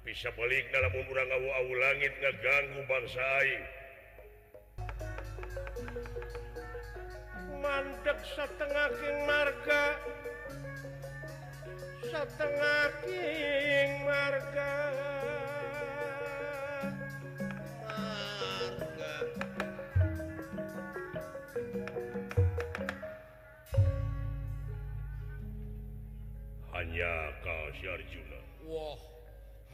tapi sebalik dalam umur ngawu-awu langit ngeganggu bangsa aing mandek setengah king marga setengah king marga marga hanya kau si Arjuna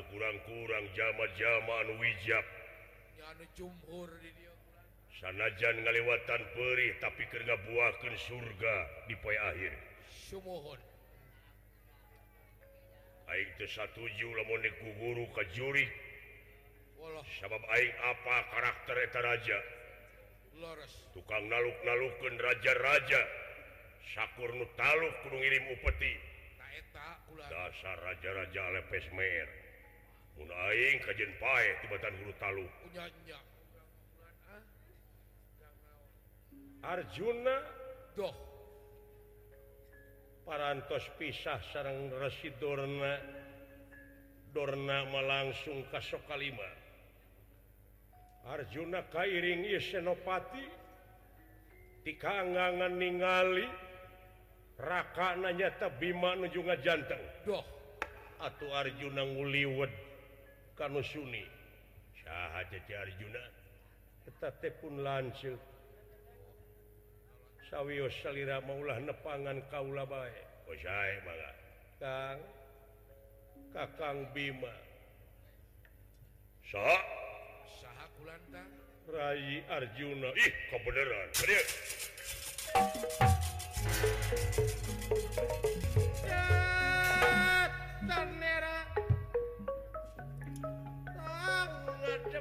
kurang-kurang jama-jamaan wijjab sanajanlewatan perih tapi buakan surga dipa akhir17ing apa karakter raja tukang naluk-naluk ke raja-rajayakurlukungirimu petiar raja-raja Alepes merah Arjuna paras pisah seorangranggressi Dona Dona melangsung keso Kalima Arjuna kairingnopati digangan ningali rakanya tabmak nujunga janteng atau Arjunanguliweduh kamu Sunni sy Arjuna kita pun lance Hai sawwi Shaira maulah nepangan Kaula baik oh, kakang Bima Hai so rai Arjuno I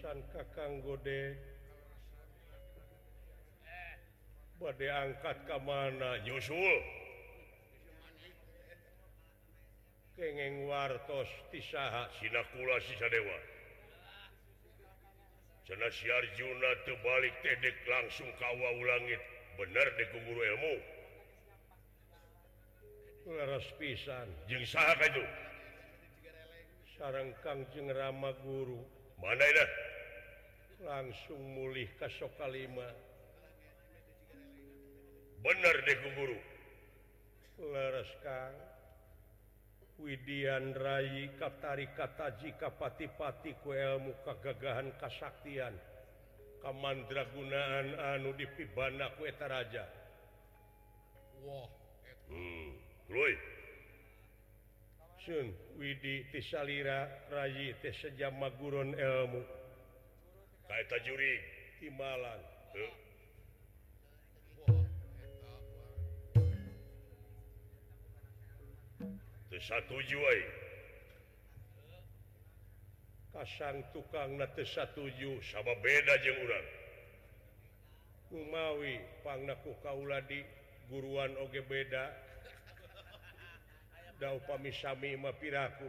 pisan Kakang gode bade angkat ke mana nyusul kengeng wartos tisaha sinakulasi sadewa si Arjuna terbalik tedek langsung kawa ulangit bener deku guru ilmu Laras pisan jeng saha itu sarang kangjeng rama guru mana ini langsung mulih ke sokalima bener de Gugurueskan Widianraii Kaptari katajiika pati-pati kuelmu kegagaanhan Kasaktian Kamandragunaan Anu di Pibana kutaja Widisalira hmm, Raji sejama gurun ilmu juri Hai Kaang tukangnatju sama beda je Ummawipangnaku kauula di guruan OG beda daupamiamimapiraku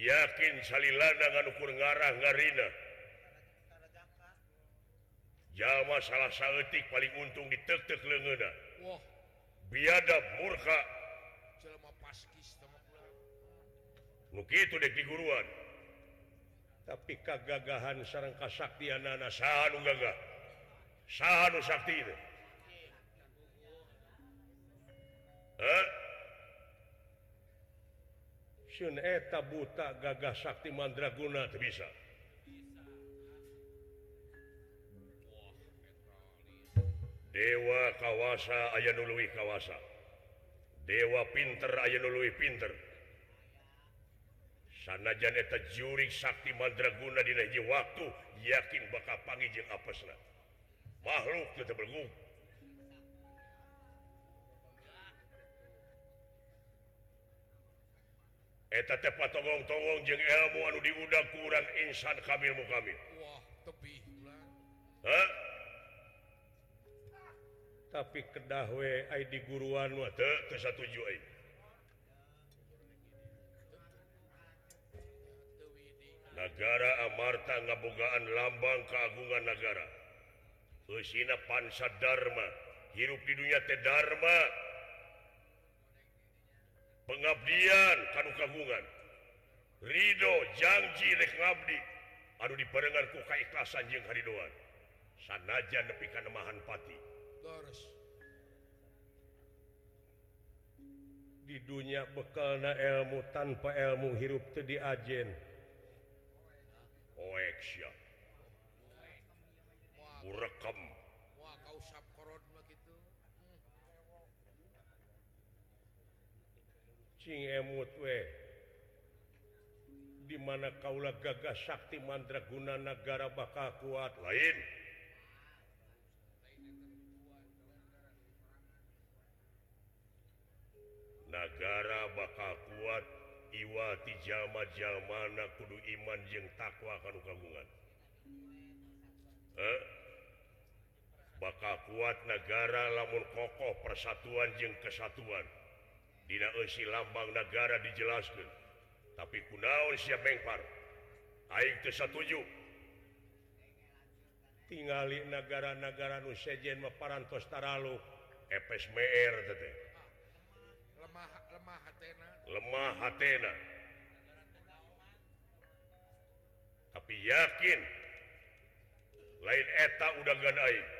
yakin sal landangan ukur ngarah Jawaah salahtik paling untung ditetek le biada murka begitu de guruan tapi kegagahan seorang kassaktiankti buta gagah Sakti mandraguna ter bisa Dewa kawasa Ay nuluwi kawasa Dewa pinter aya nuluwi pinter sana Janeta juri Sakti mandraguna di Le waktu yakin bakal panijil apa mahluk kita bergua tepat to-togong je di kurangn Insan hamilmu kami tapi kedahwe di guru negara Amarta ngabogaan lambang keagungan negara mezina pansa Dharma hidup di dunia Teharma pengabdian karkaungan Ridho Janjidi Aduh diperengarku kaikasan Jing hari doan sanajan depi kanemahan Pat di dunia bekan ilmu tanpa ilmu hirup te diajin dimana kaulah gagah Sakti mandra guna- negara bakal kuat lain negara bakal kuat iwati ja mana kudu iman takwa akankaungan eh? bakal kuat negara lamun kokoh persatuan je kesatuan lambang negara dijelaskan tapi pun naun siap bengpar ke17 tinggalin negara-negara nulu FPS lemahthe tapi yakin lain etak udah nggak na itu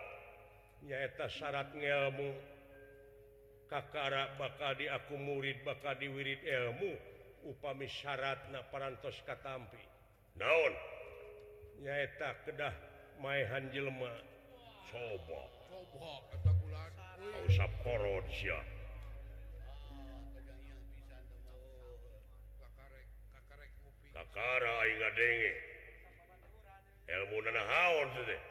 eta syarat ilmu Kakara bakal dia aku murid bakal diwirid ilmu upami syarat naparantos katampi daun yaeta kedah may hanjlma coba ilmuundeh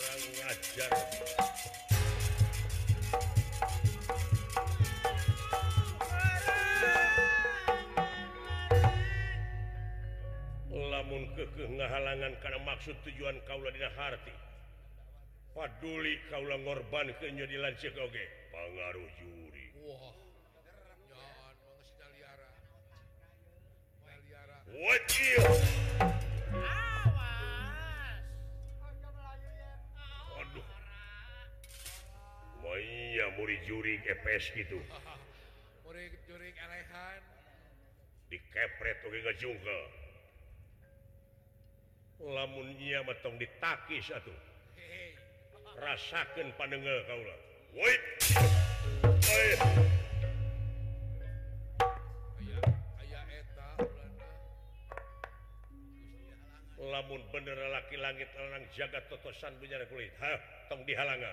jar Hai lamun ke kegahalangan karena maksud tujuan Kaula dihati paduli kauulagorban kenyadilan cekoge pengaruh Yuri juri gitu juga lamun ia beong ditakis satu rasakan pandengar lamun bendera laki langitang jaga totosan kulit tong di halangan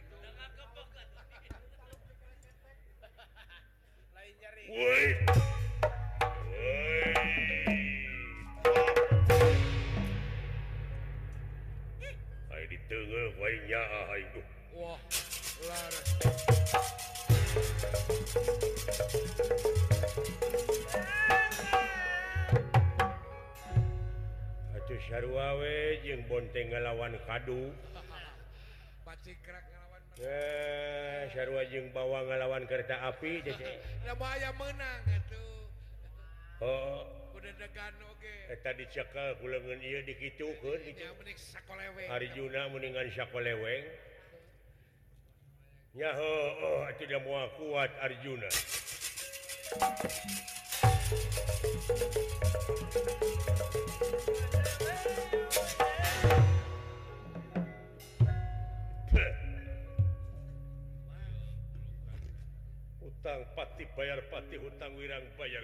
Hai dite lainnyanya haiharwe jeung bon tenga lawan kadu ehhar wajeng bawa ngalawan kereta api jadi menang Ho oh. udah eh, tadi dicekalgulangan di gitu kan Harjuna meninggalan syko leweng yahoo oh, tidak mau kuat Arjuna bayar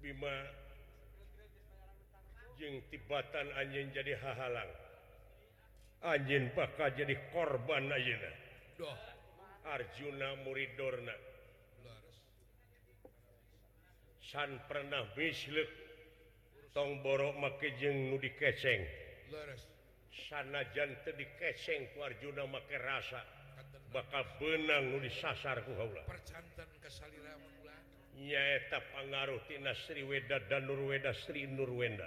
bilangmaingtipatan anjing jadi hahalang anjing bakal jadi korban Arjuna muridorna San pernah bis tomborok makeng diceng sanajan diceng warjuna make rasa bakal benang nu dis sasarkuula percantan kealman punyaap ngarouti Sri weda dan Nurweda Sri nurwennda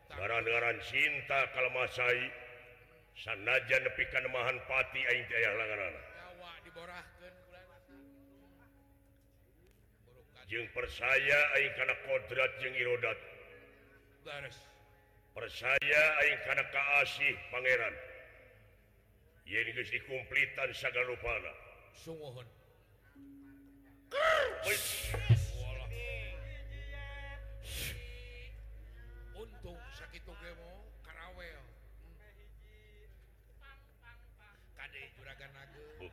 an cinta kalau masai sanaja depi keemahan pati percayaing karena kodrat je rodat percaya Aing karena Kaih Pangeranihumlitan lupa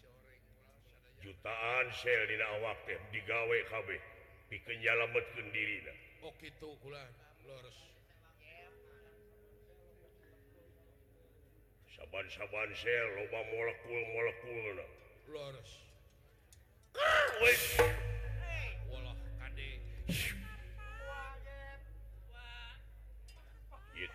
sore jutaan sel diwak digawai KB eh. dikenjalam bediri Hai saaban-saban sel loba molekul molekul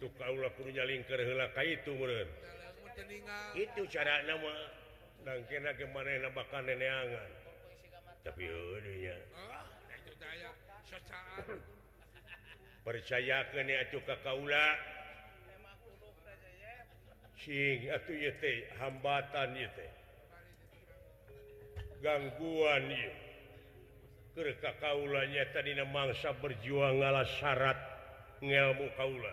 kanya lingkarlaka itu itu cara nama gimana tapi percaya ke Kaula ha gangguan kekak kaulnya tadi memangsa berjuanglah syarat nggelmu kaula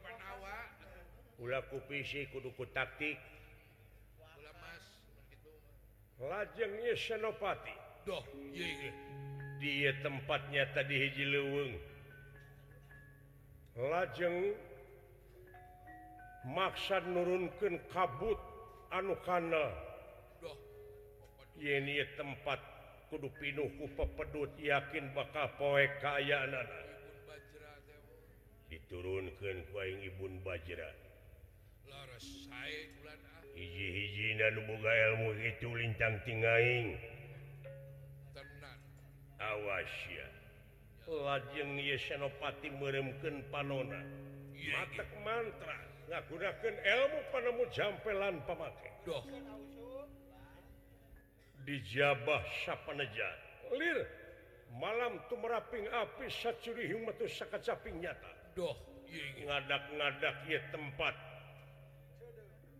lajengnya senopati dia tempatnya tadi hiji lajeng maksa nurunkan kabut anukan tempat kudu pinuku pepedut yakin bakal poi kayakan diturunkan bay Ibun Bajirat hi ilmu ituangting Awas lajengpati meremkanona mantra gunakan ilmu padamu jampe lan pemakai dijabahyaja malam tuh merapping apicurimat za-caping nyata doh ada-nadak tempatnya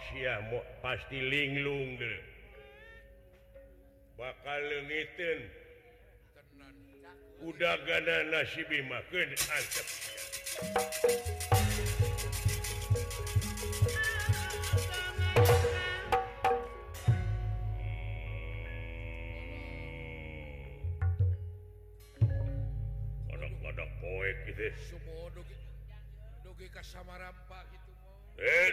manusia mau pasti linglung deh. bakal lengitin udah gana nasibi makin antep Anak-anak hmm. poek gitu. Semua dogi, dogi kasamarampah gitu. Eh,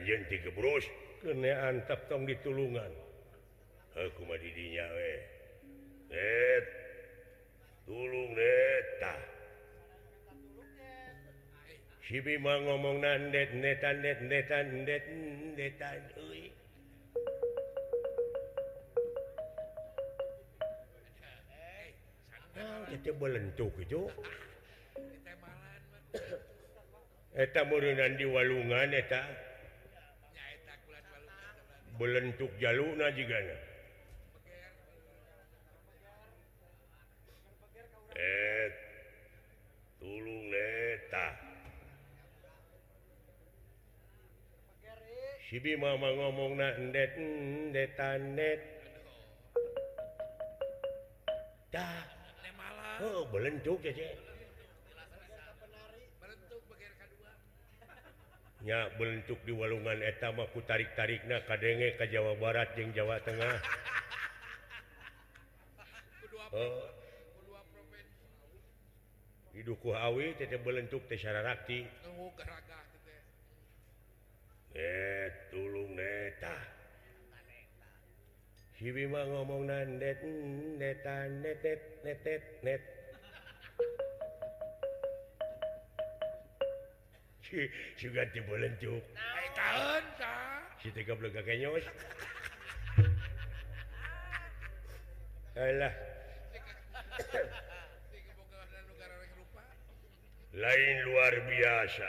dan ke brush ke tetong ditulungan akunyalung mau ngomong na betuk itu di Walungan belenttuk jaluna jugalung Hai Si mama ngomong na net net tak benya betuk di walungan Etam maku tarik-tarik nah kage ke Jawa Barat jeng Jawa Tengah hidupku Awi betukkti tulungta ngomong jugalah lain luar biasa